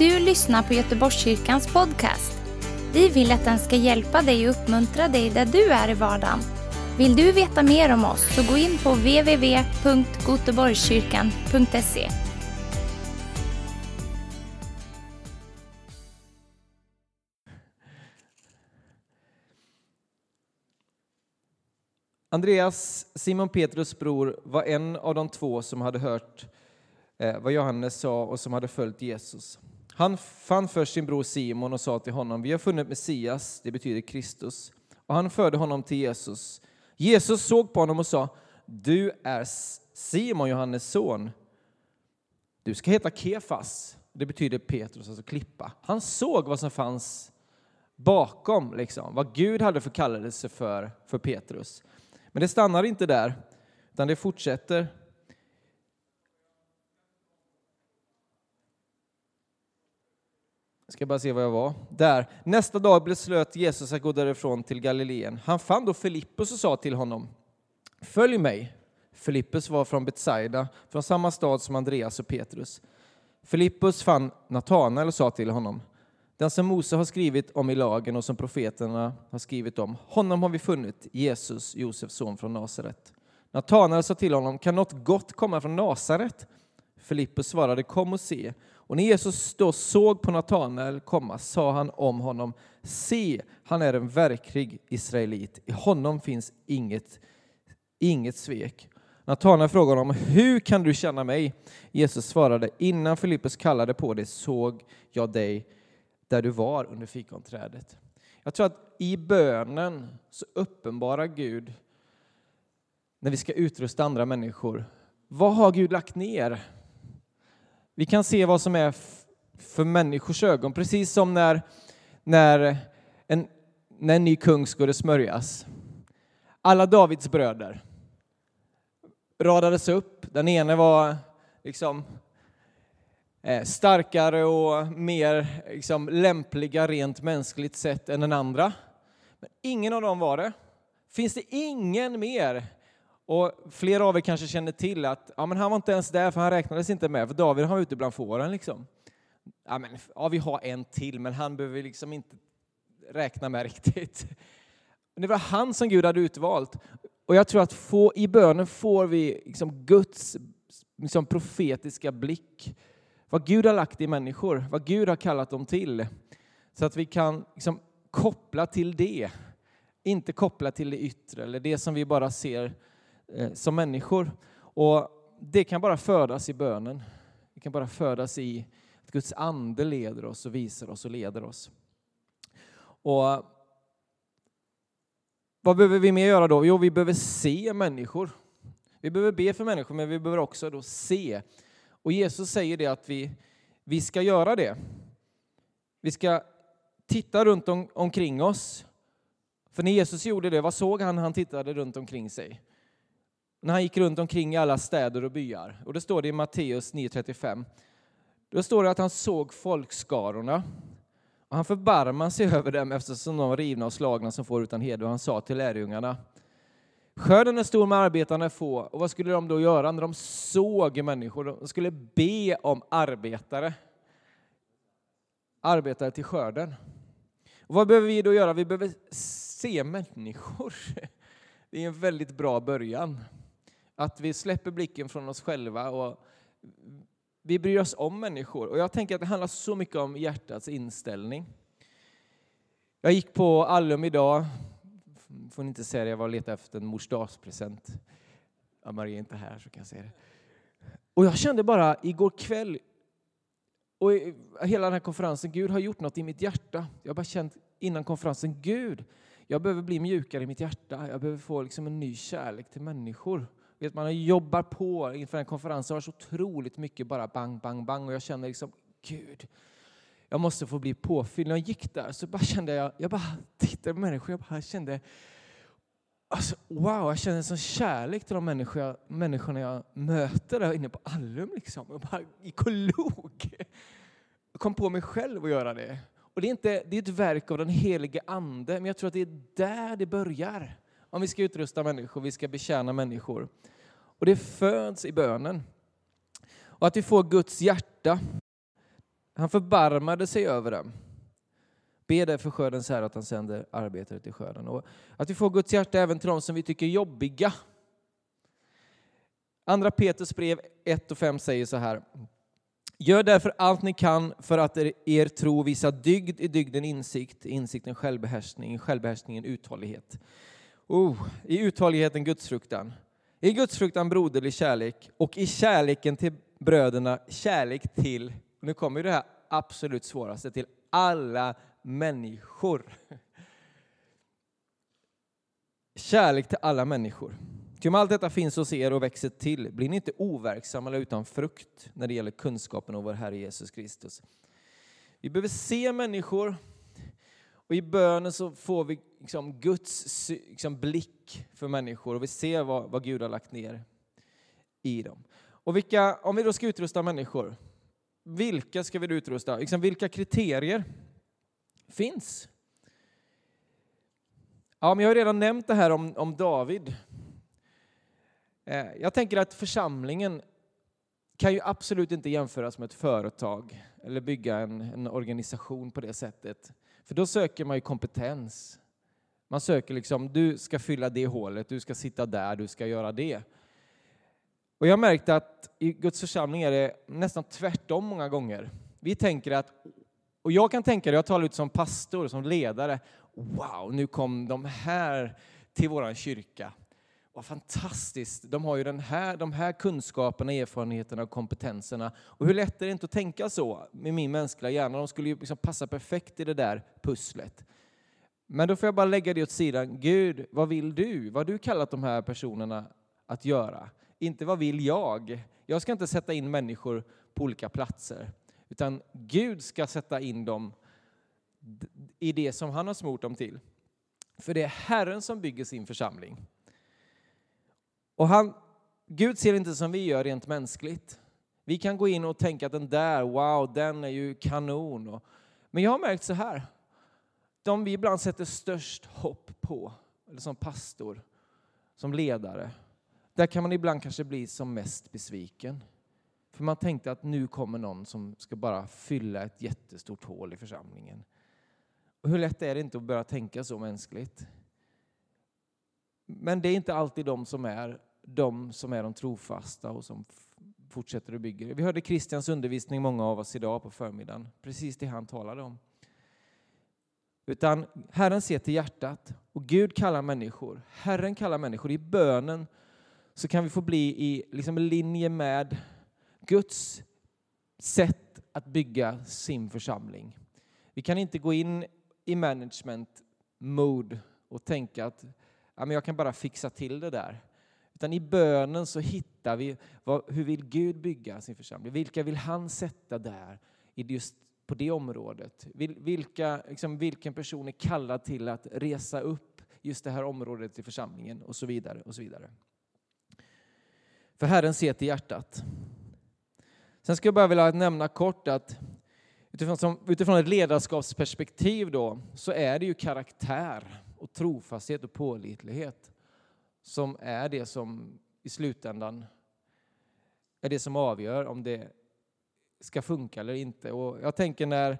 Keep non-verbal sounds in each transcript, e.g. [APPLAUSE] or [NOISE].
du lyssnar på Göteborgskyrkans podcast. Vi vill att den ska hjälpa dig och uppmuntra dig där du är i vardagen. Vill du veta mer om oss så gå in på www.goteborgskyrkan.se. Andreas, Simon Petrus bror, var en av de två som hade hört eh, vad Johannes sa och som hade följt Jesus. Han fann först sin bror Simon och sa till honom, vi har funnit Messias, det betyder Kristus. Och han förde honom till Jesus. Jesus såg på honom och sa, du är Simon, Johannes son. Du ska heta Kefas, det betyder Petrus, alltså klippa. Han såg vad som fanns bakom, liksom, vad Gud hade för kallelse för, för Petrus. Men det stannar inte där, utan det fortsätter. Jag ska bara se var jag var. Där. Nästa dag beslöt Jesus att gå därifrån till Galileen. Han fann då Filippus och sa till honom, följ mig. Filippus var från Betsaida, från samma stad som Andreas och Petrus. Filippus fann Natanael och sa till honom, den som Mose har skrivit om i lagen och som profeterna har skrivit om, honom har vi funnit, Jesus, Josefs son från Nasaret. Natanael sa till honom, kan något gott komma från Nasaret? Filippus svarade, kom och se. Och när Jesus då såg på Natanael komma sa han om honom, se, han är en verklig israelit. I honom finns inget, inget svek. Natanael frågade honom, hur kan du känna mig? Jesus svarade, innan Filippus kallade på dig såg jag dig där du var under fikonträdet. Jag tror att i bönen så uppenbarar Gud när vi ska utrusta andra människor. Vad har Gud lagt ner? Vi kan se vad som är för människors ögon, precis som när, när, en, när en ny kung skulle smörjas. Alla Davids bröder radades upp. Den ene var liksom eh, starkare och mer liksom, lämpliga rent mänskligt sett än den andra. Men ingen av dem var det. Finns det ingen mer? Och flera av er kanske känner till att ja, men han var inte ens där för han räknades inte med, för David var ute bland fåren. Liksom. Ja, men, ja, vi har en till, men han behöver vi liksom inte räkna med [LAUGHS] riktigt. Det var han som Gud hade utvalt. Och jag tror att få, i bönen får vi liksom Guds liksom profetiska blick vad Gud har lagt i människor, vad Gud har kallat dem till. Så att vi kan liksom koppla till det, inte koppla till det yttre eller det som vi bara ser Eh, som människor. Och det kan bara födas i bönen. Det kan bara födas i att Guds ande leder oss och visar oss och leder oss. Och vad behöver vi mer göra då? Jo, vi behöver se människor. Vi behöver be för människor, men vi behöver också då se och Jesus säger det att vi, vi ska göra det. Vi ska titta runt om, omkring oss. För när Jesus gjorde det, vad såg han när han tittade runt omkring sig? När han gick runt omkring i alla städer och byar. Och det står det i Matteus 9.35. Då står det att han såg folkskarorna. Och han förbarmade sig [LAUGHS] över dem eftersom de var rivna och slagna som får utan heder. Och han sa till lärjungarna, Skörden är stor med arbetarna är få. Och vad skulle de då göra när de såg människor? De skulle be om arbetare. Arbetare till skörden. Och vad behöver vi då göra? Vi behöver se människor. [LAUGHS] Det är en väldigt bra början. Att vi släpper blicken från oss själva och vi bryr oss om människor. Och jag tänker att det handlar så mycket om hjärtats inställning. Jag gick på Allum idag får ni inte säga det, jag var och letade efter en morsdagspresent. Ja, Maria är inte här så kan jag säga det. Och jag kände bara igår kväll och hela den här konferensen, Gud har gjort något i mitt hjärta. Jag har bara känt innan konferensen, Gud, jag behöver bli mjukare i mitt hjärta. Jag behöver få liksom en ny kärlek till människor. Vet, man jobbar på inför den konferensen, har så otroligt mycket bara bang, bang, bang och jag känner liksom, Gud, jag måste få bli påfylld. När jag gick där så bara kände jag, jag bara tittade på människor, jag bara kände Alltså, wow, jag känner en sån kärlek till de människor jag, människorna jag möter där inne på Allum. Liksom. Jag bara gick och log. Jag kom på mig själv att göra det. Och det är, inte, det är ett verk av den helige Ande, men jag tror att det är där det börjar. Om vi ska utrusta människor, vi ska betjäna människor. Och det föds i bönen. Och att vi får Guds hjärta Han förbarmade sig över dem. Be därför skördens Herre att han sänder arbetare till skörden. Och att vi får Guds hjärta även till dem som vi tycker är jobbiga. Andra Petrus brev 1 och 5 säger så här. Gör därför allt ni kan för att er tro visar dygd, i dygden insikt, i insikten självbehärskning, i självbehärskningen uthållighet. Oh, I uthålligheten gudsfruktan. I gudsfruktan broderlig kärlek och i kärleken till bröderna kärlek till, nu kommer det här absolut svåraste, till alla människor. Kärlek till alla människor. Ty om allt detta finns hos er och växer till blir ni inte overksamma eller utan frukt när det gäller kunskapen om vår Herre Jesus Kristus. Vi behöver se människor och i bönen så får vi liksom Guds liksom blick för människor och vi ser vad, vad Gud har lagt ner i dem. Och vilka, om vi då ska utrusta människor, vilka ska vi då utrusta? Liksom vilka kriterier finns? Ja, men jag har redan nämnt det här om, om David. Eh, jag tänker att församlingen kan ju absolut inte jämföras med ett företag eller bygga en, en organisation på det sättet. För då söker man ju kompetens. Man söker liksom, du ska fylla det hålet, du ska sitta där, du ska göra det. Och jag har märkt att i Guds församling är det nästan tvärtom många gånger. Vi tänker att, och jag kan tänka det, jag talar ut som pastor, som ledare, wow, nu kom de här till våran kyrka. Vad fantastiskt! De har ju den här, de här kunskaperna, erfarenheterna och kompetenserna. Och hur lätt är det inte att tänka så med min mänskliga hjärna? De skulle ju liksom passa perfekt i det där pusslet. Men då får jag bara lägga det åt sidan. Gud, vad vill du? Vad har du kallat de här personerna att göra? Inte vad vill jag? Jag ska inte sätta in människor på olika platser, utan Gud ska sätta in dem i det som han har smort dem till. För det är Herren som bygger sin församling. Och han, Gud ser inte som vi gör rent mänskligt. Vi kan gå in och tänka att den där, wow, den är ju kanon. Men jag har märkt så här, de vi ibland sätter störst hopp på, eller som pastor, som ledare, där kan man ibland kanske bli som mest besviken. För man tänkte att nu kommer någon som ska bara fylla ett jättestort hål i församlingen. Och hur lätt är det inte att börja tänka så mänskligt? Men det är inte alltid de som är de som är de trofasta och som fortsätter att bygga. Vi hörde Kristians undervisning, många av oss idag på förmiddagen, precis det han talade om. Utan Herren ser till hjärtat och Gud kallar människor. Herren kallar människor. I bönen så kan vi få bli i liksom linje med Guds sätt att bygga sin församling. Vi kan inte gå in i management mode och tänka att ja, men jag kan bara fixa till det där. Utan i bönen så hittar vi vad, hur vill Gud bygga sin församling? Vilka vill han sätta där just på det området? Vilka, liksom, vilken person är kallad till att resa upp just det här området i församlingen och så vidare och så vidare. För Herren ser till hjärtat. Sen skulle jag bara vilja nämna kort att utifrån, som, utifrån ett ledarskapsperspektiv då, så är det ju karaktär och trofasthet och pålitlighet som är det som i slutändan är det som avgör om det ska funka eller inte. Och jag tänker när,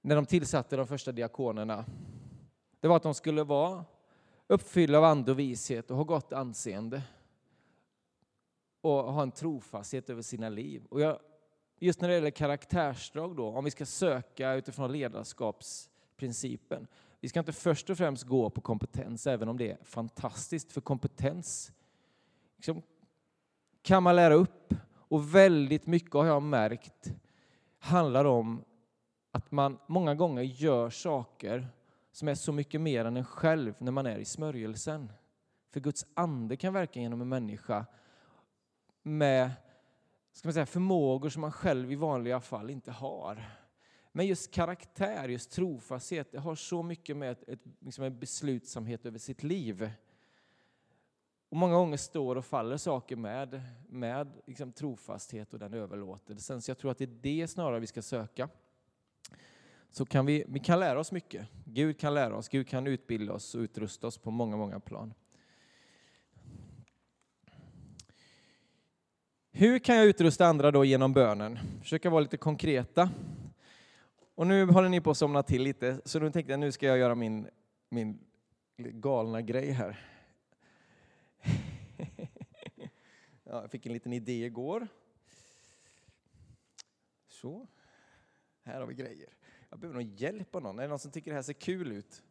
när de tillsatte de första diakonerna, det var att de skulle vara uppfyllda av ande och vishet och ha gott anseende och ha en trofasthet över sina liv. Och jag, just när det gäller karaktärsdrag då, om vi ska söka utifrån ledarskapsprincipen, vi ska inte först och främst gå på kompetens, även om det är fantastiskt, för kompetens liksom, kan man lära upp. Och väldigt mycket har jag märkt handlar om att man många gånger gör saker som är så mycket mer än en själv när man är i smörjelsen. För Guds ande kan verka genom en människa med ska man säga, förmågor som man själv i vanliga fall inte har. Men just karaktär, just trofasthet, det har så mycket med ett, ett, liksom en beslutsamhet över sitt liv. Och många gånger står och faller saker med, med liksom trofasthet och den överlåtelsen. Så jag tror att det är det snarare vi ska söka. Så kan vi, vi kan lära oss mycket. Gud kan lära oss, Gud kan utbilda oss och utrusta oss på många, många plan. Hur kan jag utrusta andra då genom bönen? Försöka vara lite konkreta. Och nu håller ni på att somna till lite, så nu tänkte jag nu ska jag göra min, min galna grej här. [LAUGHS] Ja, jag fick en liten idé igår. Så. Här har vi grejer. Jag behöver nog hjälp av någon. Är det någon som tycker det här ser kul ut?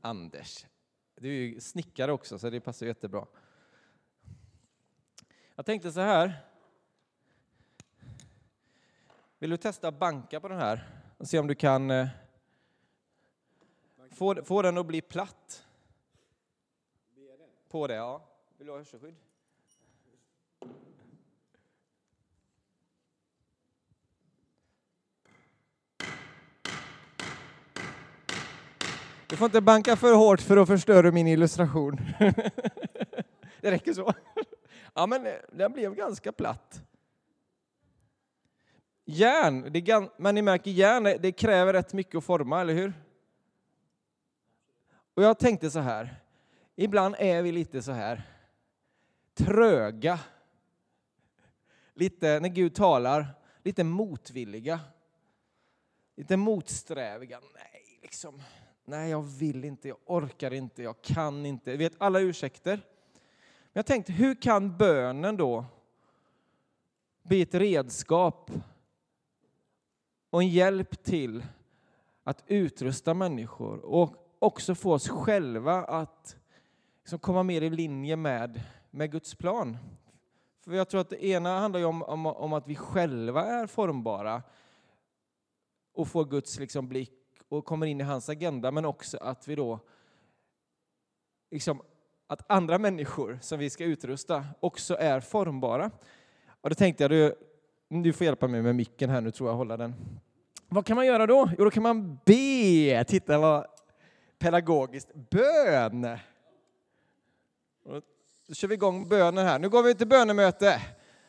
Anders. Du är ju snickare också, så det passar jättebra. Jag tänkte så här. Vill du testa att banka på den här och se om du kan eh, få, få den att bli platt? På det, ja. Vill du ha hörselskydd? Du får inte banka för hårt för att förstöra min illustration. [LAUGHS] det räcker så. Ja, men eh, den blev ganska platt. Järn, det men ni märker järn, det kräver rätt mycket att forma, eller hur? Och jag tänkte så här, ibland är vi lite så här tröga. Lite, när Gud talar, lite motvilliga. Lite motsträviga. Nej, liksom. Nej, jag vill inte, jag orkar inte, jag kan inte. Du vet, alla ursäkter. Men jag tänkte, hur kan bönen då bli ett redskap och en hjälp till att utrusta människor och också få oss själva att liksom komma mer i linje med, med Guds plan. För jag tror att det ena handlar ju om, om, om att vi själva är formbara och får Guds liksom blick och kommer in i hans agenda, men också att vi då liksom, att andra människor som vi ska utrusta också är formbara. Och då tänkte jag, du, får hjälpa mig med micken här nu tror jag, hålla den. Vad kan man göra då? Jo, då kan man be. Titta vad pedagogiskt. Bön! Då kör vi igång bönen här. Nu går vi till bönemöte.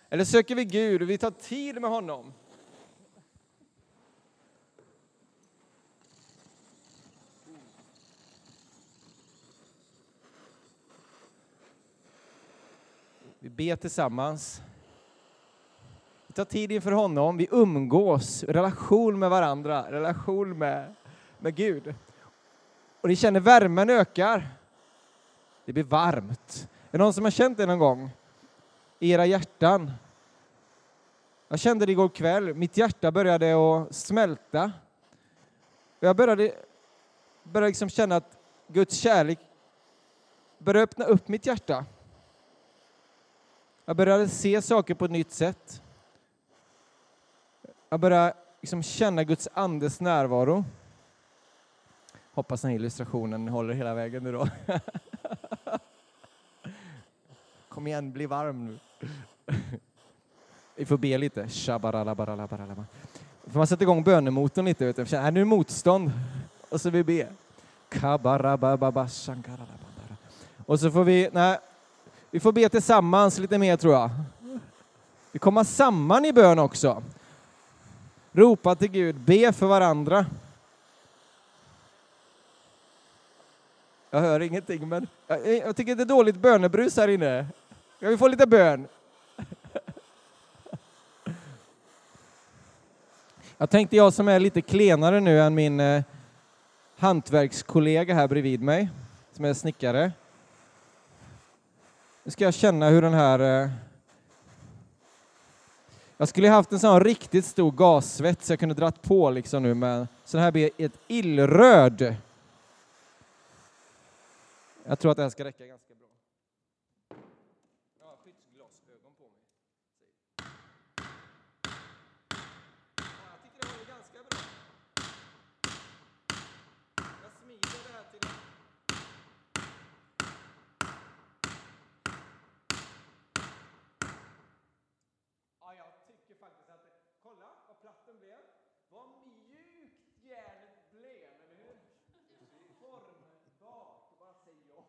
Eller söker vi Gud och vi tar tid med honom. Vi ber tillsammans. Vi tar tid inför honom, vi umgås, relation med varandra, relation med, med Gud. Och ni känner värmen ökar. Det blir varmt. Är det någon som har känt det någon gång? I era hjärtan? Jag kände det igår kväll. Mitt hjärta började att smälta. Jag började, började liksom känna att Guds kärlek började öppna upp mitt hjärta. Jag började se saker på ett nytt sätt. Jag börjar liksom känna Guds andes närvaro. Hoppas den här illustrationen håller hela vägen nu då. [LAUGHS] Kom igen, bli varm nu. Vi får be lite. Får man sätta igång bönemotorn lite? Vet du? Är nu motstånd? Och så vi be. Och så får vi, nej, vi får be tillsammans lite mer tror jag. Vi kommer samman i bön också. Ropa till Gud, be för varandra. Jag hör ingenting, men jag, jag tycker det är dåligt bönebrus här inne. Jag vill få lite bön. Jag tänkte jag som är lite klenare nu än min eh, hantverkskollega här bredvid mig, som är snickare. Nu ska jag känna hur den här... Eh... Jag skulle haft en sån riktigt stor gassvett så jag kunde dratt på liksom nu, men så den här blir ett illröd. Jag tror att det här ska räcka ganska bra. Jag har skyddsglasögon på mig. jag tycker det håller ganska bra. Jag smider det här till Ja, jag tycker faktiskt att kolla vad platt den blev. Vad mjukt järnet blev, eller hur? Formbart, bara säg ja.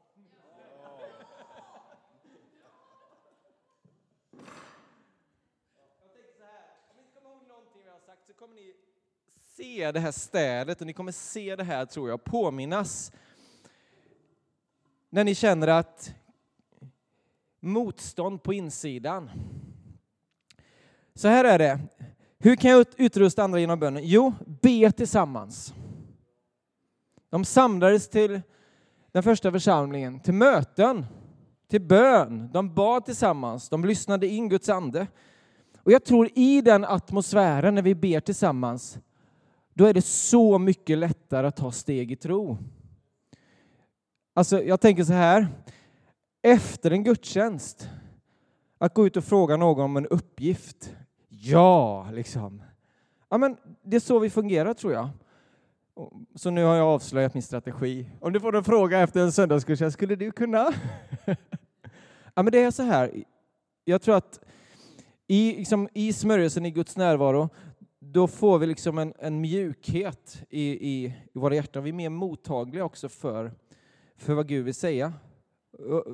Jag tänkte så här, om ni kommer ihåg någonting vi har sagt så kommer ni se det här städet och ni kommer se det här, tror jag, påminnas. När ni känner att motstånd på insidan Så här är det. Hur kan jag utrusta andra genom bönen? Jo, be tillsammans. De samlades till den första församlingen, till möten, till bön. De bad tillsammans, de lyssnade in Guds ande. Och jag tror i den atmosfären när vi ber tillsammans, då är det så mycket lättare att ta steg i tro. Alltså, jag tänker så här, efter en gudstjänst, att gå ut och fråga någon om en uppgift. Ja, liksom. Ja, men det är så vi fungerar, tror jag. Så nu har jag avslöjat min strategi. Om du får en fråga efter en söndagsgudstjänst, skulle du kunna? [LAUGHS] ja, men det är så här. Jag tror att i, liksom, i smörjelsen, i Guds närvaro, då får vi liksom en, en mjukhet i, i, i våra hjärtan. Vi är mer mottagliga också för, för vad Gud vill säga. Och,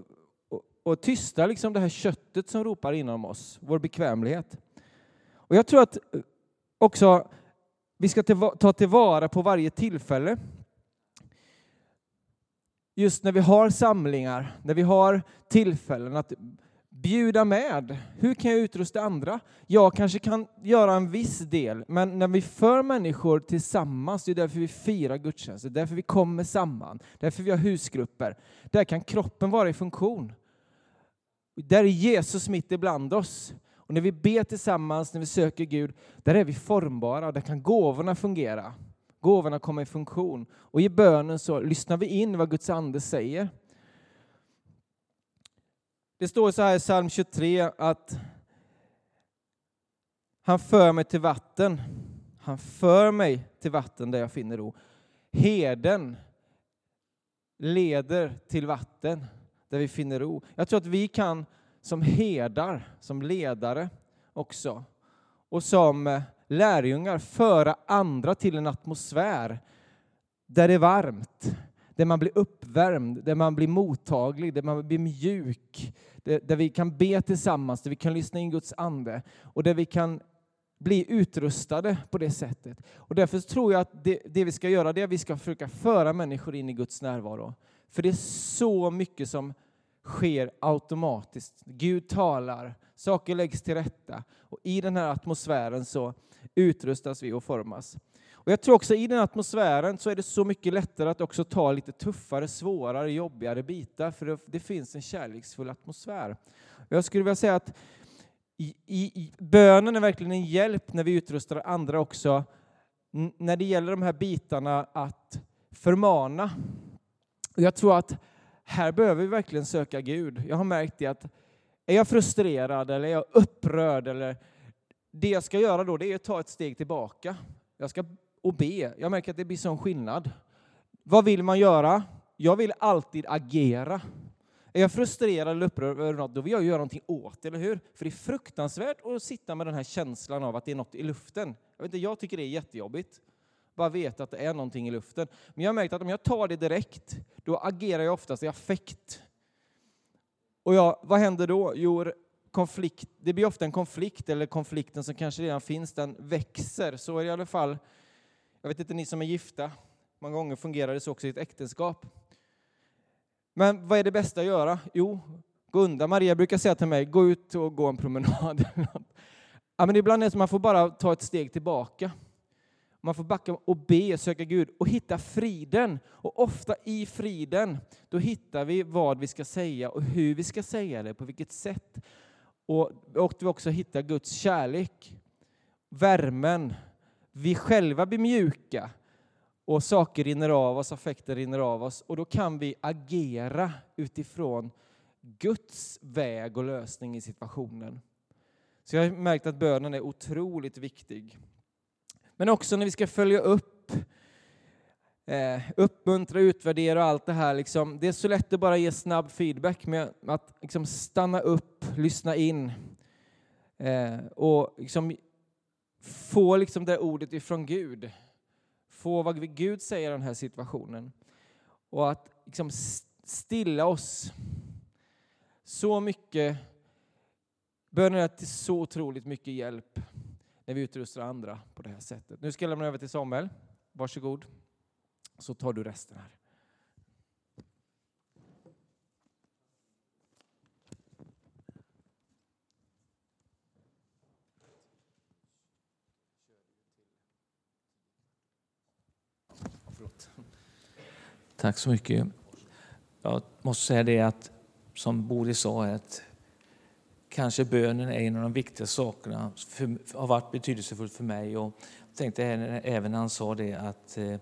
och, och tystar liksom det här köttet som ropar inom oss, vår bekvämlighet. Och jag tror att också vi ska ta tillvara på varje tillfälle. Just när vi har samlingar, när vi har tillfällen att bjuda med. Hur kan jag utrusta andra? Jag kanske kan göra en viss del, men när vi för människor tillsammans, det är därför vi firar gudstjänster, därför vi kommer samman, därför vi har husgrupper. Där kan kroppen vara i funktion. Där är Jesus mitt ibland oss. Och när vi ber tillsammans, när vi söker Gud, där är vi formbara, där kan gåvorna fungera. Gåvorna kommer i funktion. Och i bönen så lyssnar vi in vad Guds ande säger. Det står så här i psalm 23 att han för mig till vatten. Han för mig till vatten där jag finner ro. Heden leder till vatten där vi finner ro. Jag tror att vi kan som herdar, som ledare också, och som eh, lärjungar föra andra till en atmosfär där det är varmt, där man blir uppvärmd, där man blir mottaglig, där man blir mjuk, där vi kan be tillsammans, där vi kan lyssna in Guds ande och där vi kan bli utrustade på det sättet. Och därför tror jag att det, det vi ska göra det är att vi ska försöka föra människor in i Guds närvaro. För det är så mycket som sker automatiskt. Gud talar, saker läggs till rätta och i den här atmosfären så utrustas vi och formas. Och jag tror också i den atmosfären så är det så mycket lättare att också ta lite tuffare, svårare, jobbigare bitar för det, det finns en kärleksfull atmosfär. Och jag skulle vilja säga att i, i, i, bönen är verkligen en hjälp när vi utrustar andra också när det gäller de här bitarna att förmana. Och jag tror att här behöver vi verkligen söka Gud. Jag har märkt det att är jag frustrerad eller är jag upprörd eller det jag ska göra då det är att ta ett steg tillbaka. Jag ska och be. Jag märker att det blir sån skillnad. Vad vill man göra? Jag vill alltid agera. Är jag frustrerad eller upprörd över något, då vill jag göra någonting åt det, eller hur? För det är fruktansvärt att sitta med den här känslan av att det är något i luften. Jag, vet inte, jag tycker det är jättejobbigt. Bara veta att det är någonting i luften. Men jag har märkt att om jag tar det direkt, då agerar jag oftast i affekt. Och ja, vad händer då? Jo, konflikt, det blir ofta en konflikt, eller konflikten som kanske redan finns, den växer. Så är det i alla fall jag vet inte, ni som är gifta, många gånger fungerar det så också i ett äktenskap. Men vad är det bästa att göra? Jo, gå undan. Maria brukar säga till mig, gå ut och gå en promenad. [LAUGHS] ja, men ibland är det som att man får bara ta ett steg tillbaka. Man får backa och be, söka Gud och hitta friden. Och ofta i friden, då hittar vi vad vi ska säga och hur vi ska säga det, på vilket sätt. Och, och vi också hittar Guds kärlek, värmen, vi själva blir mjuka och saker rinner av oss, affekter rinner av oss och då kan vi agera utifrån Guds väg och lösning i situationen. Så jag har märkt att bönen är otroligt viktig. Men också när vi ska följa upp, eh, uppmuntra, utvärdera och allt det här. Liksom, det är så lätt att bara ge snabb feedback med att liksom stanna upp, lyssna in eh, och liksom få liksom det ordet ifrån Gud. Få vad Gud säger i den här situationen. Och att liksom stilla oss. Så mycket, bönen är till så otroligt mycket hjälp när vi utrustar andra på det här sättet. Nu ska jag lämna över till Samuel. Varsågod. Så tar du resten här. Tack så mycket. Jag måste säga det att som Boris sa, att kanske bönen är en av de viktiga sakerna, för, har varit betydelsefullt för mig. Och jag tänkte även när han sa det att eh,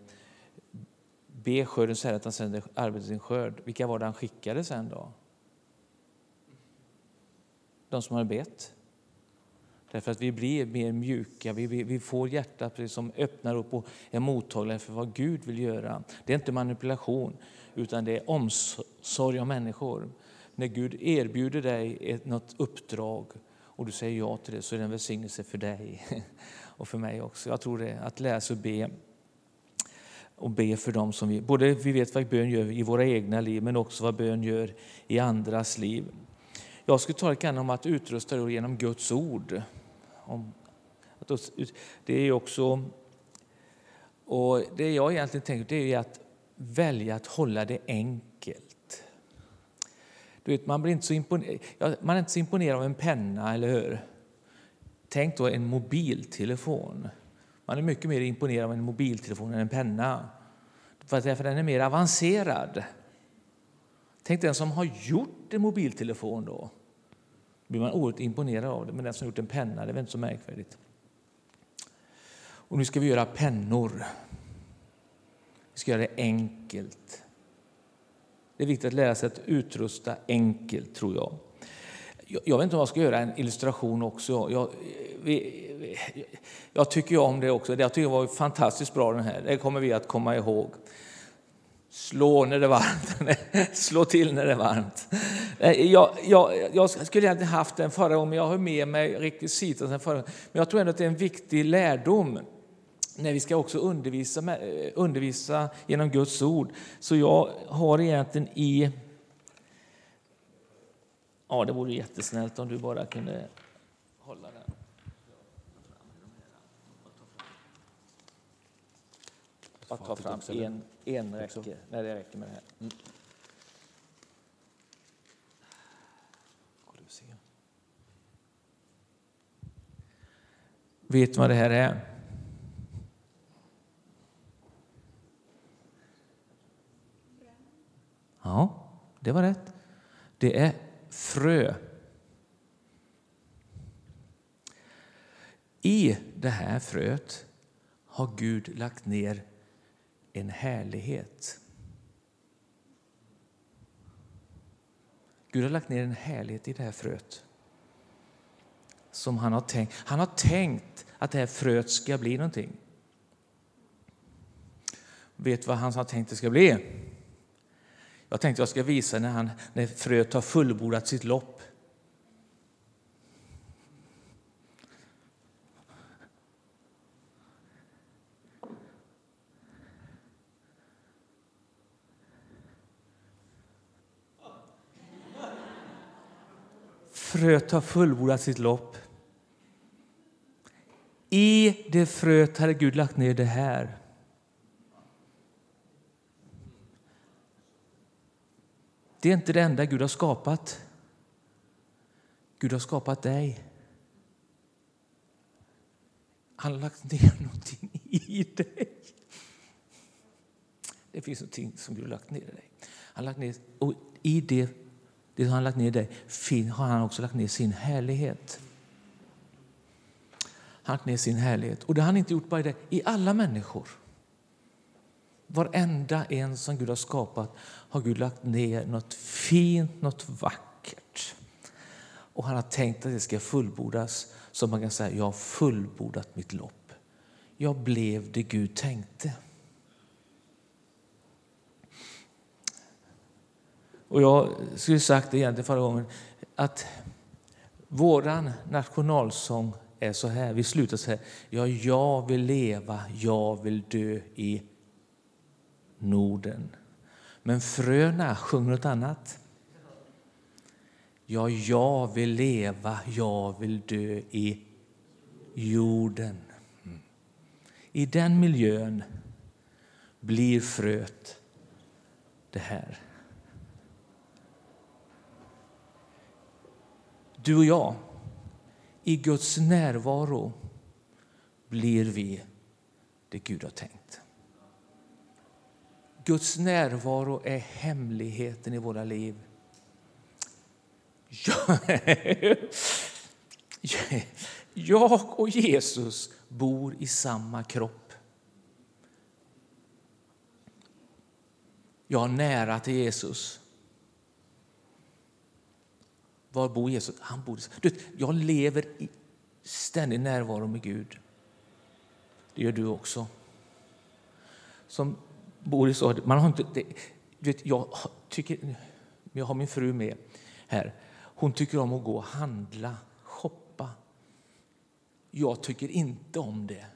be skörden säga att han sänder arbetet sin skörd. Vilka var det han skickade sen då? De som hade bett. Därför att vi blir mer mjuka, vi, vi får hjärtat som öppnar upp och är mottagliga för vad Gud vill göra. Det är inte manipulation, utan det är omsorg om människor. När Gud erbjuder dig ett, något uppdrag och du säger ja till det så är det en välsignelse för dig [LAUGHS] och för mig också. Jag tror det, att läsa och be och be för dem som vi, både vi vet vad bön gör i våra egna liv men också vad bön gör i andras liv. Jag skulle tala lite om att utrusta genom Guds ord det är också, och det jag egentligen tänker det är att välja att hålla det enkelt. Du vet, man, blir inte så imponerad, man är inte så imponerad av en penna, eller hur? Tänk då en mobiltelefon. Man är mycket mer imponerad av en mobiltelefon än en penna. För därför den är mer avancerad. Tänk den som har gjort en mobiltelefon då blir man oerhört imponerad av det. Men den som gjort en penna, det är väl inte så märkvärdigt. Och nu ska vi göra pennor. Vi ska göra det enkelt. Det är viktigt att lära sig att utrusta enkelt, tror jag. Jag vet inte om jag ska göra en illustration också. Jag, vi, jag tycker om det också. Jag tycker det var fantastiskt bra den här. Det kommer vi att komma ihåg. Slå när det är varmt. [LAUGHS] Slå till när det är varmt. Jag, jag, jag skulle egentligen haft den förra gången, men jag har med mig rekvisiten sen förra Men jag tror ändå att det är en viktig lärdom när vi ska också undervisa, undervisa genom Guds ord. Så jag har egentligen i... Ja, det vore jättesnällt om du bara kunde hålla den. Bara ta fram en, en räcker. Nej, det räcker med det här. Mm. Vet du vad det här är? Ja, det var rätt. Det är frö. I det här fröet har Gud lagt ner en härlighet. Gud har lagt ner en härlighet i det här fröet. Som han har tänkt. Han har tänkt att det här fröet ska bli någonting. Vet vad han har tänkt det ska bli? Jag tänkte jag ska visa när, han, när fröet har fullbordat sitt lopp. Fröet har fullbordat sitt lopp. I det fröet hade Gud lagt ner det här. Det är inte det enda Gud har skapat. Gud har skapat dig. Han har lagt ner någonting i dig. Det finns någonting som Gud har lagt ner i dig. Han lagt ner, och I det, det han lagt ner i dig har han också lagt ner sin härlighet. Han har lagt ner sin härlighet. Och det har han inte gjort bara i dig, i alla människor. Varenda en som Gud har skapat har Gud lagt ner något fint, något vackert. Och han har tänkt att det ska fullbordas så man kan säga jag har fullbordat mitt lopp. Jag blev det Gud tänkte. Och jag skulle sagt det egentligen förra gången att våran nationalsång är så här. Vi slutar så här. Ja, jag vill leva, jag vill dö i Norden. Men fröna sjunger något annat. Ja, jag vill leva, jag vill dö i jorden. I den miljön blir fröet det här. Du och jag, i Guds närvaro blir vi det Gud har tänkt. Guds närvaro är hemligheten i våra liv. [LAUGHS] Jag och Jesus bor i samma kropp. Jag är nära till Jesus. Var bor Jesus? Han bor du, Jag lever i ständig närvaro med Gud. Det gör du också. Som Boris sa... man har inte, det, vet, jag, tycker, jag har min fru med här. Hon tycker om att gå och handla, shoppa. Jag tycker inte om det.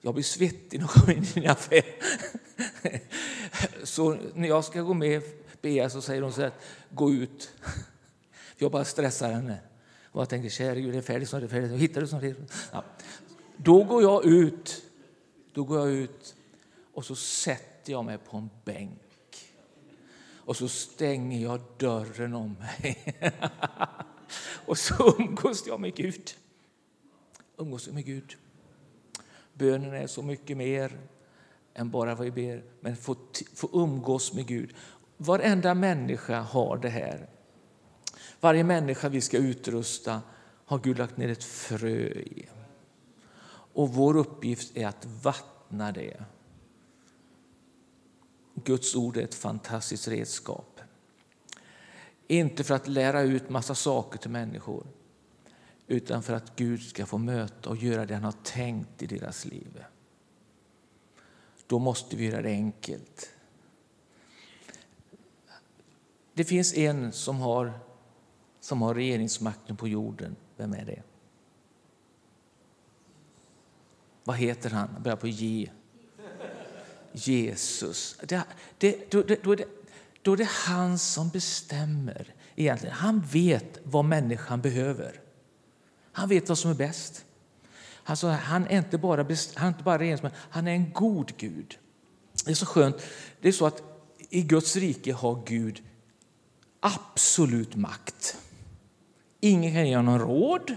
Jag blir svettig när jag kommer in i en affär. [LAUGHS] Så när jag ska gå med Bea så säger hon så här, gå ut. [LAUGHS] Jag bara stressar henne. Och jag tänker, käre Gud, det är färdigt snart, det är färdigt. Hittar du snart? Ja. Då går jag ut. Då går jag ut och så sätter jag mig på en bänk. Och så stänger jag dörren om mig. [LAUGHS] och så umgås jag med Gud. Umgås med Gud. Bönen är så mycket mer än bara vad vi ber, men få, få umgås med Gud. Varenda människa har det här. Varje människa vi ska utrusta har Gud lagt ner ett frö i. Och vår uppgift är att vattna det. Guds ord är ett fantastiskt redskap. Inte för att lära ut massa saker till människor utan för att Gud ska få möta och göra det han har tänkt i deras liv. Då måste vi göra det enkelt. Det finns en som har, som har regeringsmakten på jorden. Vem är det? Vad heter han? Han börjar på J. Jesus. Det, det, då, det, då, är det, då är det han som bestämmer. egentligen. Han vet vad människan behöver. Han vet vad som är bäst. Alltså, han är inte bara, han är inte bara regeringsman, han är en god Gud. Det är så skönt. Det är så att i Guds rike har Gud absolut makt. Ingen kan ge honom råd.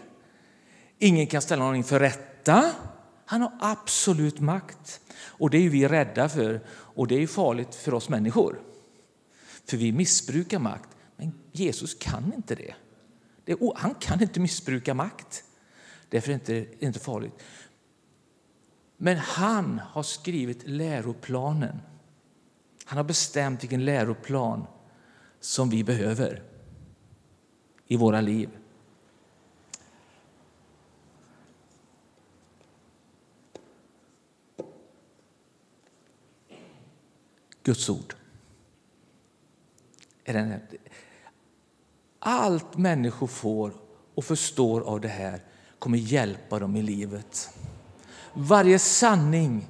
Ingen kan ställa honom inför rätta. Han har absolut makt. Och Det är vi rädda för, och det är farligt för oss människor. För vi missbrukar makt. Men Jesus kan inte det. det han kan inte missbruka makt. Därför är det inte, inte farligt. Men han har skrivit läroplanen. Han har bestämt vilken läroplan som vi behöver i våra liv. Guds ord. Allt människor får och förstår av det här kommer hjälpa dem i livet. Varje sanning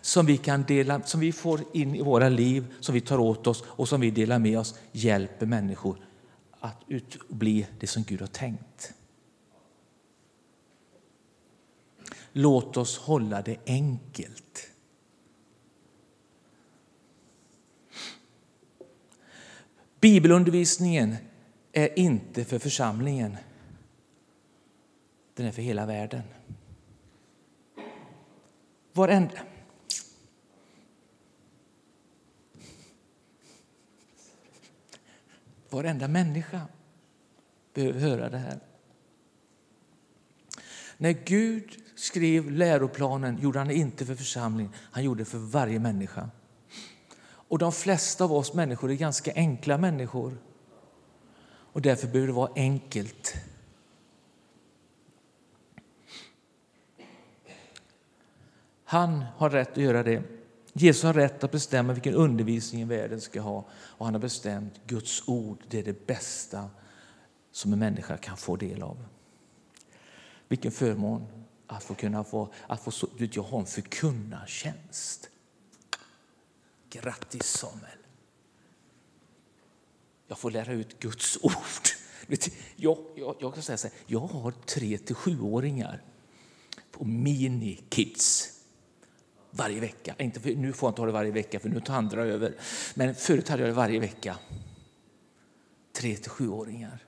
som vi, kan dela, som vi får in i våra liv, som vi tar åt oss och som vi delar med oss hjälper människor att ut bli det som Gud har tänkt. Låt oss hålla det enkelt. Bibelundervisningen är inte för församlingen. Den är för hela världen. Varenda, varenda människa behöver höra det här. När Gud skrev läroplanen gjorde han det inte för församlingen, han gjorde det för varje människa. Och de flesta av oss människor är ganska enkla människor. Och därför behöver det vara enkelt. Han har rätt att göra det. Jesus har rätt att bestämma vilken undervisning världen ska ha. Och han har bestämt Guds ord, det är det bästa som en människa kan få del av. Vilken förmån att få kunna få, att få, jag har en förkunnartjänst. Grattis Samuel! Jag får lära ut Guds ord. Jag, jag, jag kan säga så här, jag har tre till sjuåringar på mini-kids varje vecka. Inte för, nu får jag inte ha det varje vecka, för nu tar andra över. Men förut hade jag det varje vecka. Tre till sjuåringar.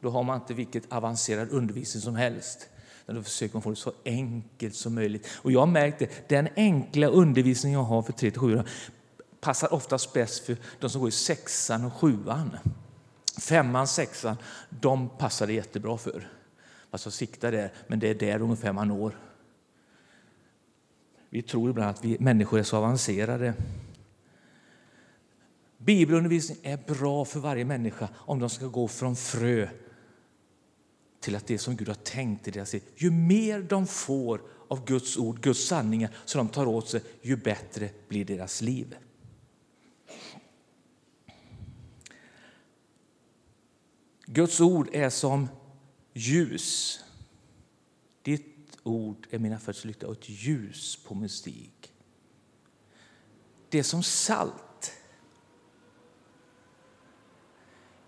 Då har man inte vilket avancerad undervisning som helst. Då försöker man få det så enkelt som möjligt. Och jag har märkt det, den enkla undervisning jag har för 3-7 passar oftast bäst för de som går i sexan och sjuan. Femman, sexan, de passar det jättebra för. Alltså sikta siktar där, men det är där ungefär man når. Vi tror ibland att vi människor är så avancerade. Bibelundervisning är bra för varje människa om de ska gå från frö till att det som Gud har tänkt i deras liv. Ju mer de får av Guds ord, Guds sanningar som de tar åt sig, ju bättre blir deras liv. Guds ord är som ljus. Ditt ord är mina fötterslykta och ett ljus på min stig. Det är som salt.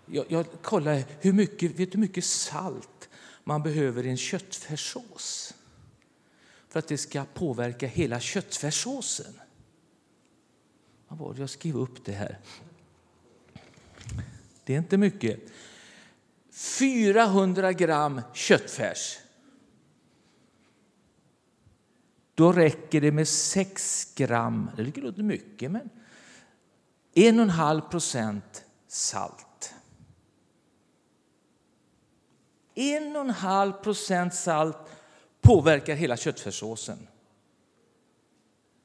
Jag, jag kollar hur mycket, vet du hur mycket salt man behöver i en köttfärssås för att det ska påverka hela köttfärssåsen. Vad var det? Jag skrev upp det här. Det är inte mycket. 400 gram köttfärs. Då räcker det med 6 gram, det låter mycket, men 1,5 procent salt. 1,5 procent salt påverkar hela köttfärssåsen.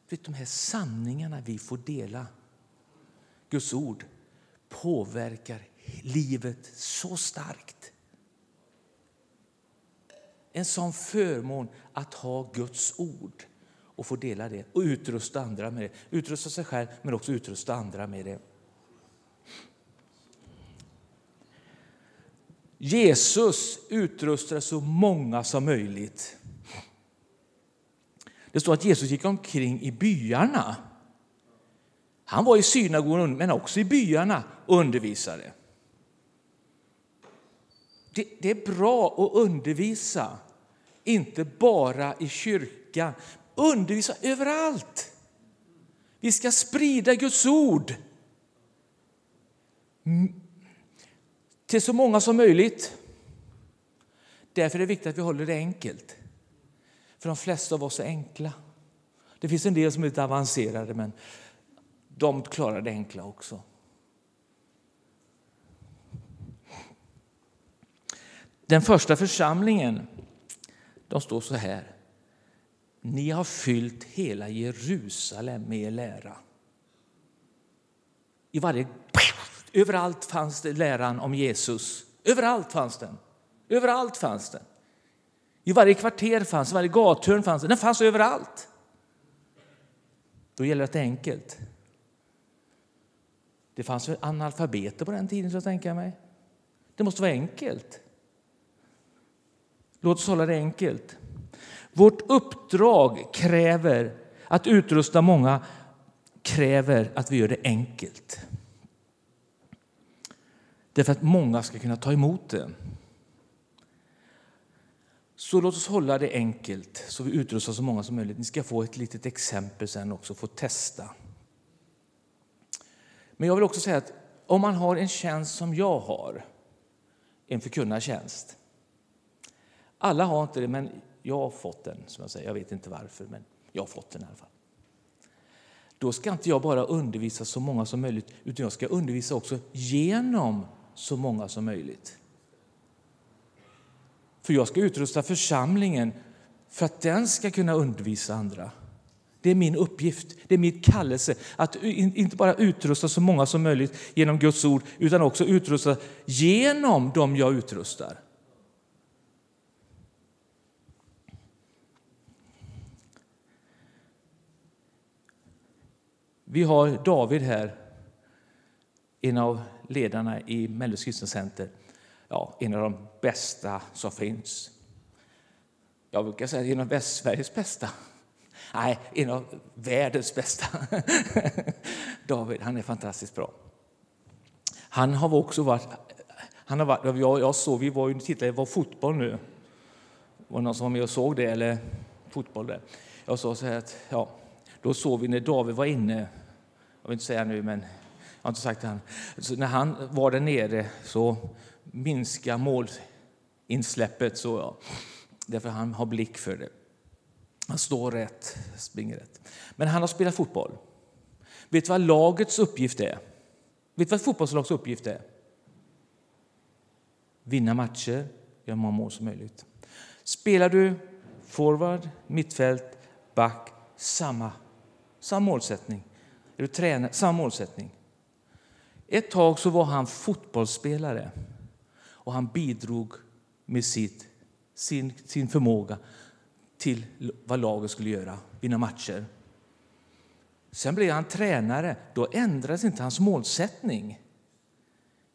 Vet, de här sanningarna vi får dela, Guds ord, påverkar livet så starkt. En sån förmån att ha Guds ord och få dela det och utrusta andra med det. Utrusta sig själv, men också utrusta andra med det. Jesus utrustade så många som möjligt. Det står att Jesus gick omkring i byarna. Han var i synagogan, men också i byarna och undervisade. Det, det är bra att undervisa, inte bara i kyrkan. Undervisa överallt. Vi ska sprida Guds ord till så många som möjligt. Därför är det viktigt att vi håller det enkelt. För de flesta av oss är enkla. Det finns en del som är lite avancerade, men de klarar det enkla också. Den första församlingen de står så här. Ni har fyllt hela Jerusalem med er lära. I varje, överallt fanns det läran om Jesus. Överallt fanns den. Överallt fanns den. I varje kvarter fanns i varje gathörn fanns den. Den fanns överallt. Då gäller det att det är enkelt. Det fanns analfabeter på den tiden, så jag mig. Det måste vara enkelt. Låt oss hålla det enkelt. Vårt uppdrag kräver att utrusta många kräver att vi gör det enkelt. Därför att många ska kunna ta emot det. Så låt oss hålla det enkelt så vi utrustar så många som möjligt. Ni ska få ett litet exempel sen också, få testa. Men jag vill också säga att om man har en tjänst som jag har, en förkunnartjänst, alla har inte det, men jag har fått den. som Jag säger. Jag vet inte varför, men jag har fått den i alla fall. Då ska inte jag bara undervisa så många som möjligt, utan jag ska undervisa också genom så många som möjligt. För jag ska utrusta församlingen för att den ska kunna undervisa andra. Det är min uppgift, det är mitt kallelse att inte bara utrusta så många som möjligt genom Guds ord, utan också utrusta genom dem jag utrustar. Vi har David här, en av ledarna i Mellus kristna center. Ja, en av de bästa som finns. Jag brukar säga en av Västsveriges bästa. Nej, en av världens bästa. [LAUGHS] David, han är fantastiskt bra. Han har också varit... Han har varit jag, jag såg, vi var ju tittade på fotboll nu. Var det någon som var med och såg det? Eller fotboll där. Jag sa så här att, ja, då såg vi när David var inne, jag vill inte säga nu, men jag har inte sagt det han. Så när han var där nere så minskade målinsläppet. Så, ja. Därför han har blick för det. Han står rätt, springer rätt. Men han har spelat fotboll. Vet du vad lagets uppgift är? Vet du vad fotbollslags uppgift är? Vinna matcher, göra många mål som möjligt. Spelar du forward, mittfält, back, samma, samma målsättning. Eller tränare, samma målsättning. Ett tag så var han fotbollsspelare och han bidrog med sitt, sin, sin förmåga till vad laget skulle göra, vinna matcher. Sen blev han tränare. Då ändrades inte hans målsättning.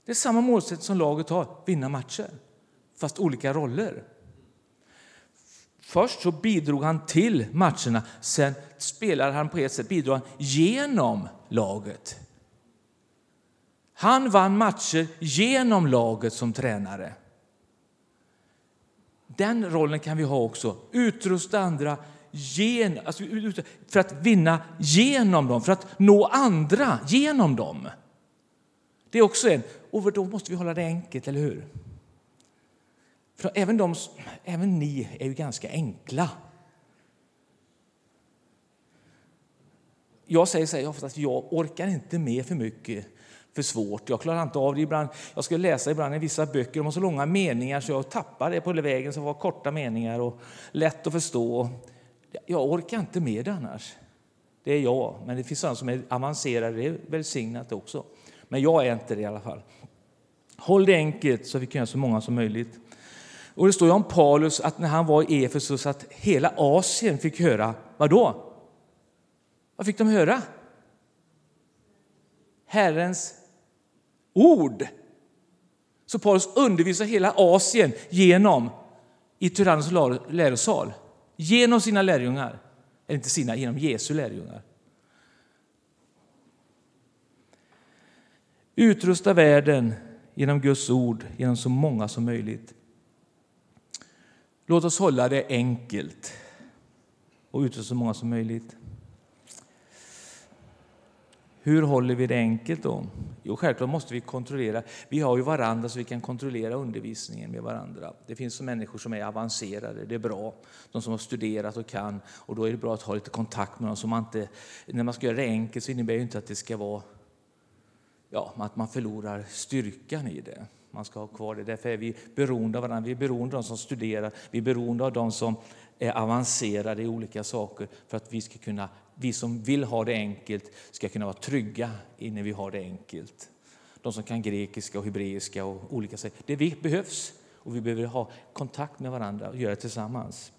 Det är samma målsättning som laget har, vinna matcher, fast olika roller. Först så bidrog han till matcherna, sen spelade han på ett sätt bidrog han genom laget. Han vann matcher genom laget som tränare. Den rollen kan vi ha också. Utrusta andra gen, alltså, för att vinna genom dem, för att nå andra genom dem. Det är också en, och då måste vi hålla det enkelt, eller hur? För även, de, även ni är ju ganska enkla. Jag säger så här, ofta att jag orkar inte med för mycket för svårt. Jag klarar inte av det ibland. Jag ska läsa ibland i vissa böcker, de har så långa meningar så jag tappar det på vägen Så var korta meningar och lätt att förstå. Jag orkar inte med det annars. Det är jag, men det finns sådana som är avancerade, det är välsignat också. Men jag är inte det i alla fall. Håll det enkelt så vi kan göra så många som möjligt. Och det står om Paulus att när han var i Efesus att hela Asien fick höra, vad då? Vad fick de höra? Herrens ord. Så Paulus undervisar hela Asien genom i Tyrannos lärosal, genom sina lärjungar. Eller inte sina, genom Jesu lärjungar. Utrusta världen genom Guds ord, genom så många som möjligt. Låt oss hålla det enkelt och utrusta så många som möjligt. Hur håller vi det enkelt då? Jo, självklart måste vi kontrollera. Vi har ju varandra så vi kan kontrollera undervisningen med varandra. Det finns människor som är avancerade, det är bra. De som har studerat och kan. Och då är det bra att ha lite kontakt med dem. Så man inte, när man ska göra det enkelt så innebär det inte att det ska vara ja, att man förlorar styrkan i det. Man ska ha kvar det. Därför är vi beroende av varandra. Vi är beroende av de som studerar. Vi är beroende av de som eh, är avancerade i olika saker för att vi ska kunna vi som vill ha det enkelt ska kunna vara trygga när vi har det enkelt. De som kan grekiska och hebreiska och olika sätt. Det vi behövs och vi behöver ha kontakt med varandra och göra det tillsammans.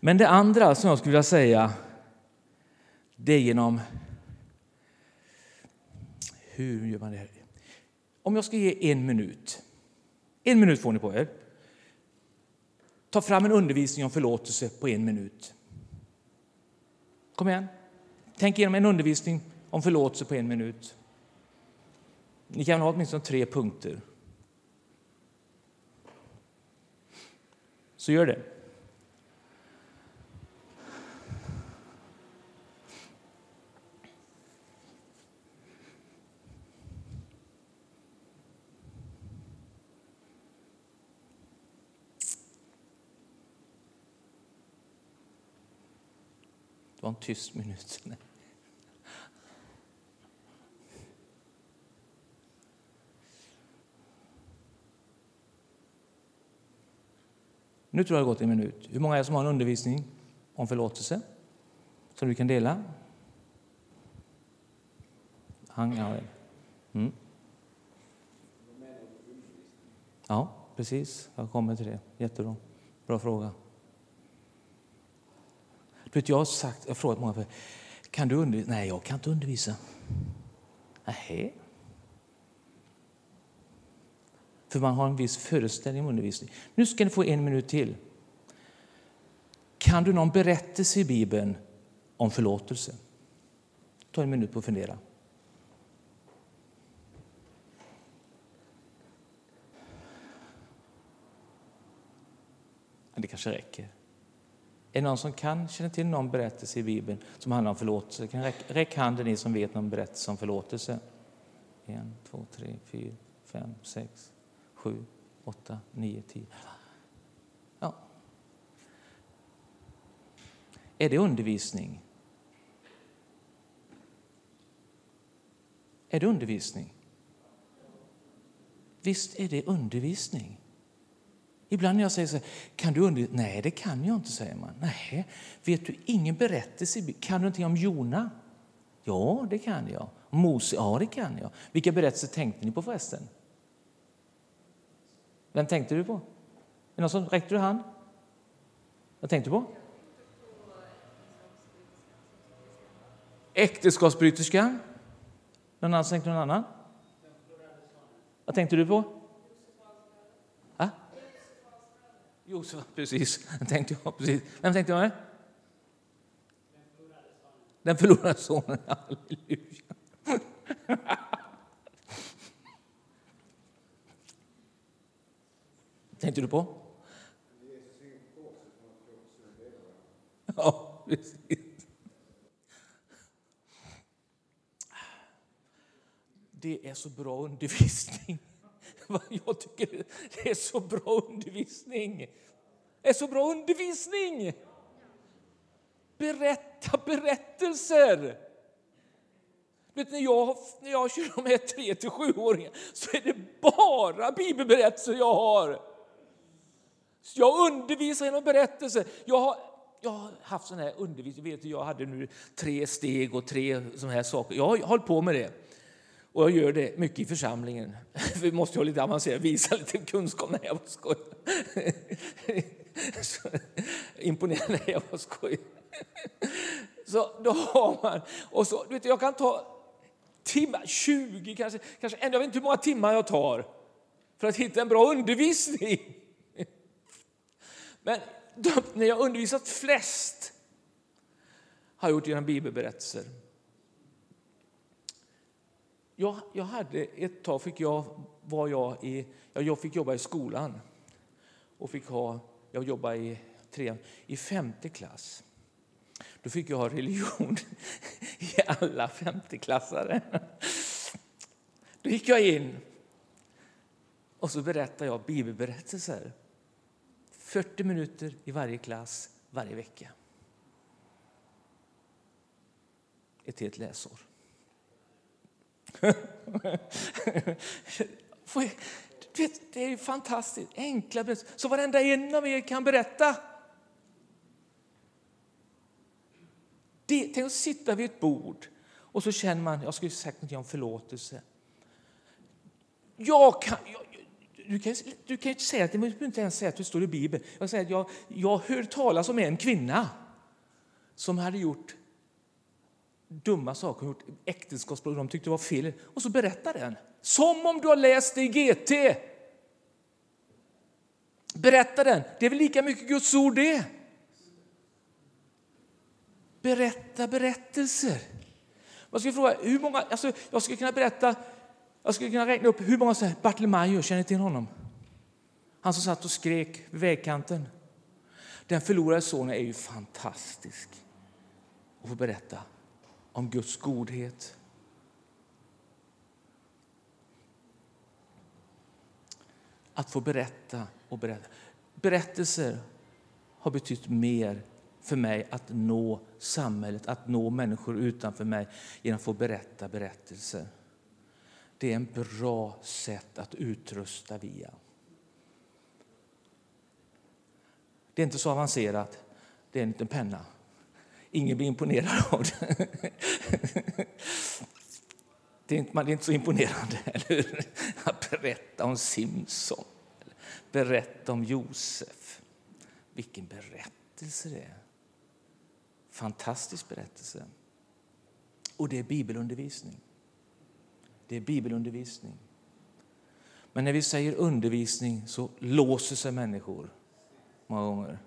Men det andra som jag skulle vilja säga, det är genom... Hur gör man det här? Om jag ska ge en minut. En minut får ni på er. Ta fram en undervisning om förlåtelse på en minut. Kom igen. Tänk igenom en undervisning om förlåtelse på en minut. Ni kan ha åtminstone tre punkter. Så gör det. Någon tyst minut. Nu tror jag det har gått en minut. Hur många är det som har en undervisning om förlåtelse som du kan dela? Han, ja. Mm. ja, precis. Jag kommer till det. Jättebra. Bra fråga. Vet, jag har sagt, jag frågat många, kan du undervisa? Nej, jag kan inte undervisa. Nej. För man har en viss föreställning om undervisning. Nu ska ni få en minut till. Kan du någon berättelse i Bibeln om förlåtelse? Ta en minut på att fundera. Det kanske räcker. Är det någon som kan känna till någon berättelse i Bibeln som handlar om förlåtelse? Kan räck, räck handen ni som vet någon berättelse om förlåtelse. En, två, tre, fyra, fem, sex, sju, åtta, nio, tio. Ja. Är det undervisning? Är det undervisning? Visst är det undervisning. Ibland när jag säger så här, kan du undervisa? Nej, det kan jag inte, säger man. Nej, vet du ingen berättelse? Kan du någonting om Jona? Ja, det kan jag. Mose? Ja, det kan jag. Vilka berättelser tänkte ni på förresten? Vem tänkte du på? Är någon som räckte du hand? Vad tänkte du på? Äktenskapsbryterskan? Någon annan tänkte någon annan? Vad tänkte du på? Ha? Josef, precis. Den tänkte jag precis. Vem tänkte jag med? Den förlorade sonen. [LAUGHS] Halleluja. tänkte du på? Ja, precis. Det är så bra undervisning. [LAUGHS] Jag tycker det är så bra undervisning. Det är så bra undervisning! Berätta berättelser! Vet, när, jag, när jag kör de här 3 till 7-åringar så är det bara bibelberättelser jag har. Så jag undervisar genom berättelser. Jag har, jag har haft sån här undervisning. Vet du, jag hade nu tre steg och tre såna här saker. Jag har hållit på med det. Och jag gör det mycket i församlingen. [LAUGHS] Vi måste ha lite avancerat, visa lite kunskap. när jag bara skojar. Imponerande, jag bara skojar. Så då har man, och så, du vet, jag kan ta timmar, 20 kanske, kanske jag vet inte hur många timmar jag tar för att hitta en bra undervisning. Men när jag undervisat flest har jag gjort genom bibelberättelser. Jag, jag hade ett tag fick jag, var jag, i, jag fick jobba i skolan och fick ha, jag jobbade i, tre, i femte klass. Då fick jag ha religion [LAUGHS] i alla femteklassare. Då gick jag in och så berättade jag bibelberättelser. 40 minuter i varje klass varje vecka. Ett helt läsår det är fantastiskt. Enkla berättelser. Så varenda en av er kan berätta. Det, tänk att sitta vid ett bord och så känner man, jag skulle sagt något om förlåtelse. Jag kan, jag, du kan, du kan inte säga att, du inte ens säga att det står i Bibeln. Jag säger att jag, jag hör talas om en kvinna som hade gjort dumma saker, gjort äktenskapsbrott de tyckte var fel. Och så berättar den. Som om du har läst det i GT. Berätta den. Det är väl lika mycket Guds ord det. Berätta berättelser. Jag skulle fråga, hur många, alltså, jag skulle kunna berätta, jag skulle kunna räkna upp hur många som Bartolomeo, känner till honom? Han som satt och skrek vid vägkanten. Den förlorade sonen är ju fantastisk att få berätta om Guds godhet. Att få berätta och berätta. Berättelser har betytt mer för mig att nå samhället, att nå människor utanför mig genom att få berätta berättelser. Det är en bra sätt att utrusta via. Det är inte så avancerat. Det är en liten penna. Ingen blir imponerad av det. [LAUGHS] Det är inte, man är inte så imponerande [LAUGHS] eller att berätta om Simson, berätta om Josef. Vilken berättelse det är! Fantastisk berättelse. Och det är bibelundervisning. Det är bibelundervisning. Men när vi säger undervisning så låser sig människor många gånger.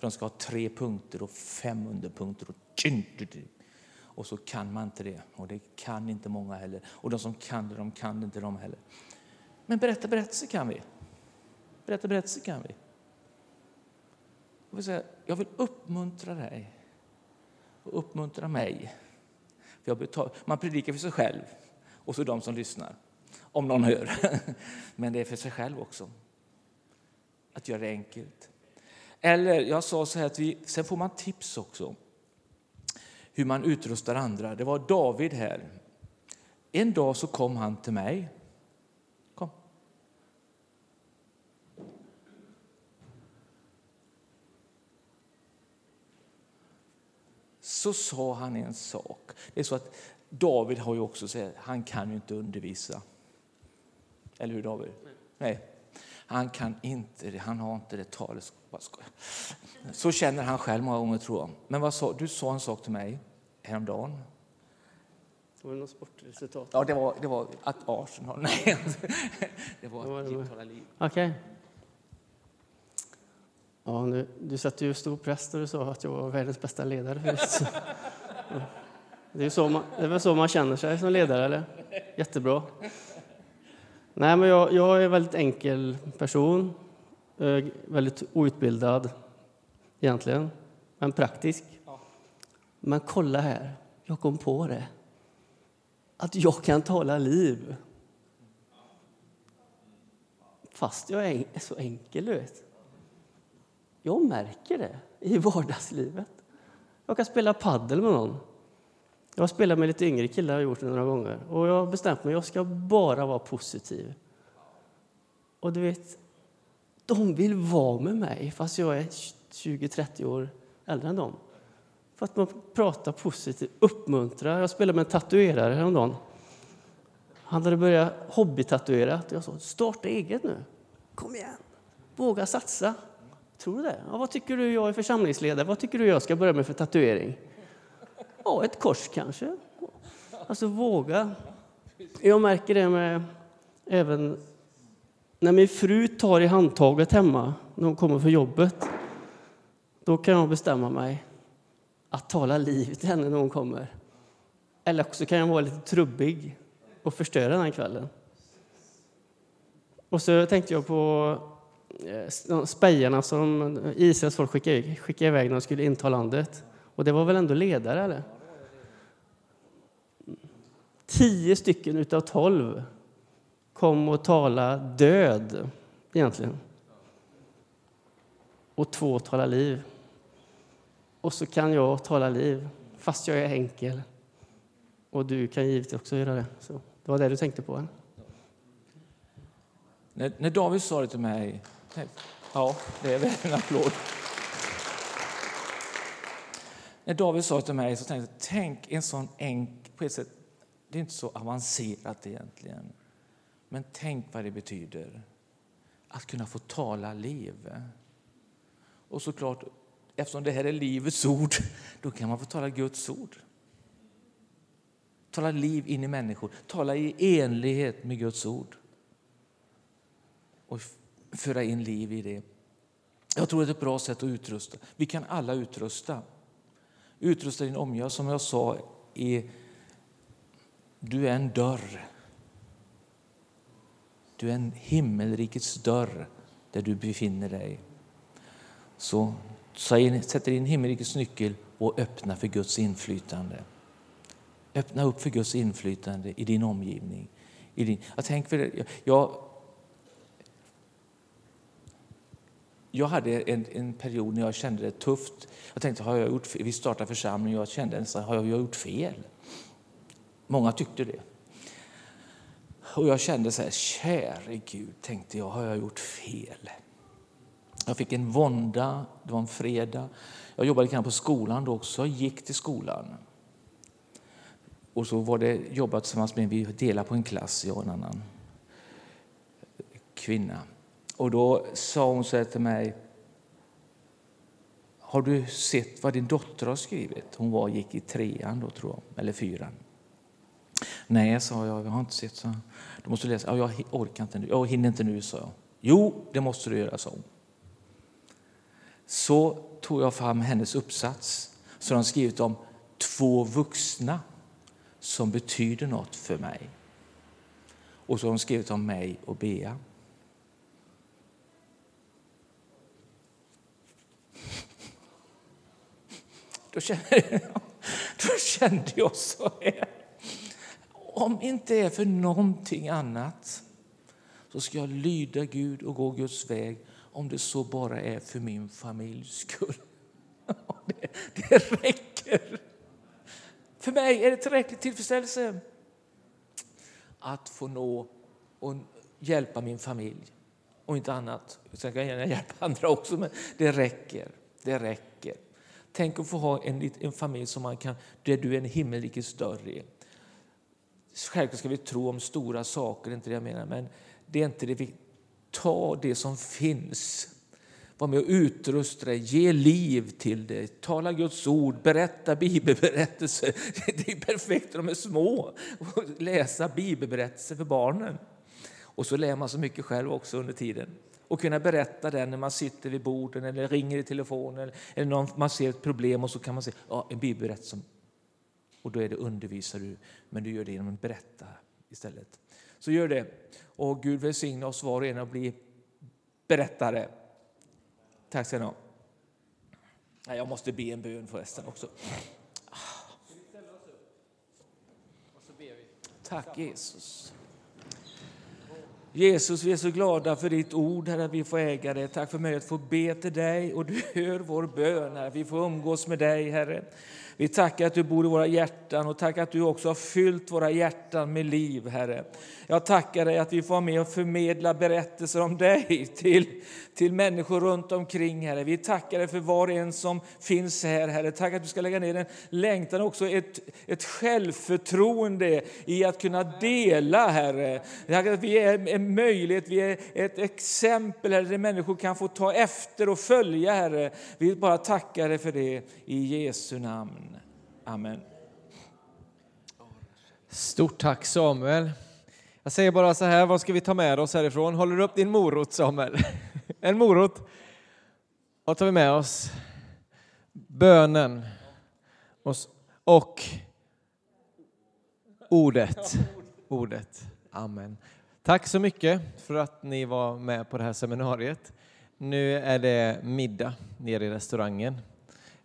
För de ska ha tre punkter och fem underpunkter. Och, och så kan man inte det. Och det kan inte många heller. Och de som kan det, de kan inte de heller. Men berätta berättelser kan vi. Berätta berättelser kan vi. Jag vill, säga, jag vill uppmuntra dig och uppmuntra mig. För man predikar för sig själv och så de som lyssnar, om någon hör. [LAUGHS] Men det är för sig själv också. Att göra det enkelt. Eller jag sa så här att vi, sen får man tips också. hur man utrustar andra. Det var David här. En dag så kom han till mig. Kom. Så sa han en sak. Det är så att David har ju också sagt han kan ju inte undervisa. Eller hur David? Nej. Nej. Han kan inte han har inte det talet. Så känner han själv många gånger tror jag. Men vad sa, du sa en sak till mig häromdagen. Var det något sportresultat? Ja, det var, det var att Arsenal... [LAUGHS] Nej, det var att liv. Okej. Ja, nu, du satte ju stor press när du sa att jag var världens bästa ledare. [LAUGHS] Det är, så man, det är väl så man känner sig som ledare, eller? Jättebra. Nej, men jag, jag är en väldigt enkel person. eh, Väldigt outbildad, egentligen, men praktisk. Men kolla här, jag kom på det. Att jag kan tala liv. Fast jag är så enkel, du vet. Jag märker det i [LAUGHS] vardagslivet. Jag kan spela paddel med någon. Jag har spelat med lite yngre killar, och gjort det några gånger. Och jag har bestämt mig, jag ska bara vara positiv. Och du vet, de vill vara med mig fast jag är 20-30 år äldre än dem. För att man pratar positivt, uppmuntrar. Jag spelade med en tatuerare häromdagen. Han hade börjat hobbytatuera. Jag sa, starta eget nu. Kom igen, våga satsa. Tror du det? Ja, vad tycker du jag är församlingsledare? Vad tycker du jag ska börja med för tatuering? Ja, ett kors kanske. Alltså våga. Jag märker det med även när min fru tar i handtaget hemma när hon kommer från jobbet. Då kan jag bestämma mig att tala liv till henne när hon kommer. Eller också kan jag vara lite trubbig och förstöra den här kvällen. Och så tänkte jag på eh, spejarna som Israels folk skickade, skickade iväg när de skulle inta landet. Och det var väl ändå ledare, eller? Tio stycken utav tolv kom och talade död, egentligen. Och två talar liv. Och så kan jag tala liv, fast jag är enkel. Och du kan givetvis också göra det. Så det var det du tänkte på? Eller? När, när David sa det till mig... Ja, det är väl en applåd. När David sa det till mig så tänkte jag, tänk en sån enk, På ett sätt, det är inte så avancerat egentligen. Men tänk vad det betyder att kunna få tala liv. Och såklart, eftersom det här är livets ord, då kan man få tala Guds ord. Tala liv in i människor, tala i enlighet med Guds ord. Och föra in liv i det. Jag tror det är ett bra sätt att utrusta. Vi kan alla utrusta. Utrusta din omgivning, som jag sa, i, du är en dörr. Du är en himmelrikets dörr där du befinner dig. Så sätt in himmelrikets nyckel och öppna för Guds inflytande. Öppna upp för Guds inflytande i din omgivning. I din, jag, tänker jag, jag hade en, en, period när jag kände det tufft. Jag tänkte, har jag gjort fel? Vi startade församling och jag kände har jag gjort fel? Många tyckte det. Och jag kände så här, käre Gud, tänkte jag, har jag gjort fel? Jag fick en vånda, det var en fredag. Jag jobbade lite på skolan då också, jag gick till skolan. Och så var det jobbat tillsammans med, vi delade på en klass, jag och en annan kvinna. Och då sa hon så här till mig, har du sett vad din dotter har skrivit? Hon var, gick i trean då, tror jag, eller fyran. Nej, sa jag, jag har inte sett. Så. Du måste läsa. Ja, jag orkar inte nu. Jag hinner inte nu, sa jag. Jo, det måste du göra, sa hon. Så tog jag fram hennes uppsats som hon skrivit om två vuxna som betyder något för mig. Och så har hon skrivit om mig och Bea. [LAUGHS] Då kände, jag, [LAUGHS] då kände jag så här. Om inte är för någonting annat så ska jag lyda Gud och gå Guds väg om det så bara är för min familjs skull. [LAUGHS] Det, det räcker. För mig är det tillräcklig tillfredsställelse att få nå och hjälpa min familj och inte annat. Sen kan jag gärna hjälpa [LAUGHS] andra också, men det räcker. Det räcker. Tänk att få ha en, en familj som man kan, där du är en himmelrikets större. Självklart ska vi tro om stora saker, inte det jag menar, men det är inte det vi... Ta det som finns. Var med och utrusta dig, ge liv till det, tala Guds ord, berätta bibelberättelser. [LAUGHS] Det är perfekt när de är små, att läsa bibelberättelser för barnen. Och så lär man så mycket själv också under tiden. Och kunna berätta den när man sitter vid borden eller ringer i telefonen eller någon, man ser ett problem och så kan man säga ja, en bibelberättelse. Och då är det undervisar du, men du gör det genom att berätta istället. Så gör det. Och Gud välsigne oss var och en att bli berättare. Tack ska ni ha. Jag måste be en bön förresten också. Tack Jesus. Jesus, vi är så glada för ditt ord, Herre, att vi får äga det. Tack för möjligheten att få be till dig och du [LAUGHS] hör vår bön, Herre. Vi får umgås med dig, Herre. Vi tackar att du bor i våra hjärtan och tackar att du också har fyllt våra hjärtan med liv, Herre. Jag tackar dig att vi får vara med och förmedla berättelser om dig till, till människor runt omkring, Herre. Vi tackar dig för var och en som finns här, Herre. Tack att du ska lägga ner en längtan också, ett, ett självförtroende i att kunna dela, Herre. Tack att vi är en möjlighet, vi är ett exempel, Herre, där människor kan få ta efter och följa, Herre. Vi bara tackar dig för det i Jesu namn. Amen. Stort tack Samuel. Jag säger bara så här, vad ska vi ta med oss härifrån? Håller du upp din morot Samuel? [LAUGHS] En morot. Vad tar vi med oss? Bönen och ordet. Ordet. Amen. Tack så mycket för att ni var med på det här seminariet. Nu är det middag nere i restaurangen.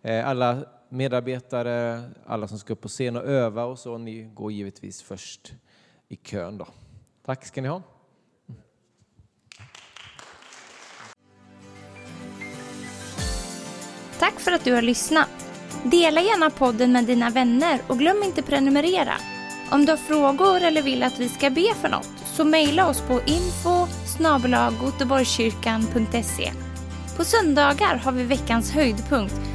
Eh, alla medarbetare, alla som ska upp på scen och öva och så, ni går givetvis först i kön då. Tack ska ni ha. Tack för att du har lyssnat. Dela gärna podden med dina vänner och glöm inte prenumerera. Om du har frågor eller vill att vi ska be för något så mejla oss på info På söndagar har vi veckans höjdpunkt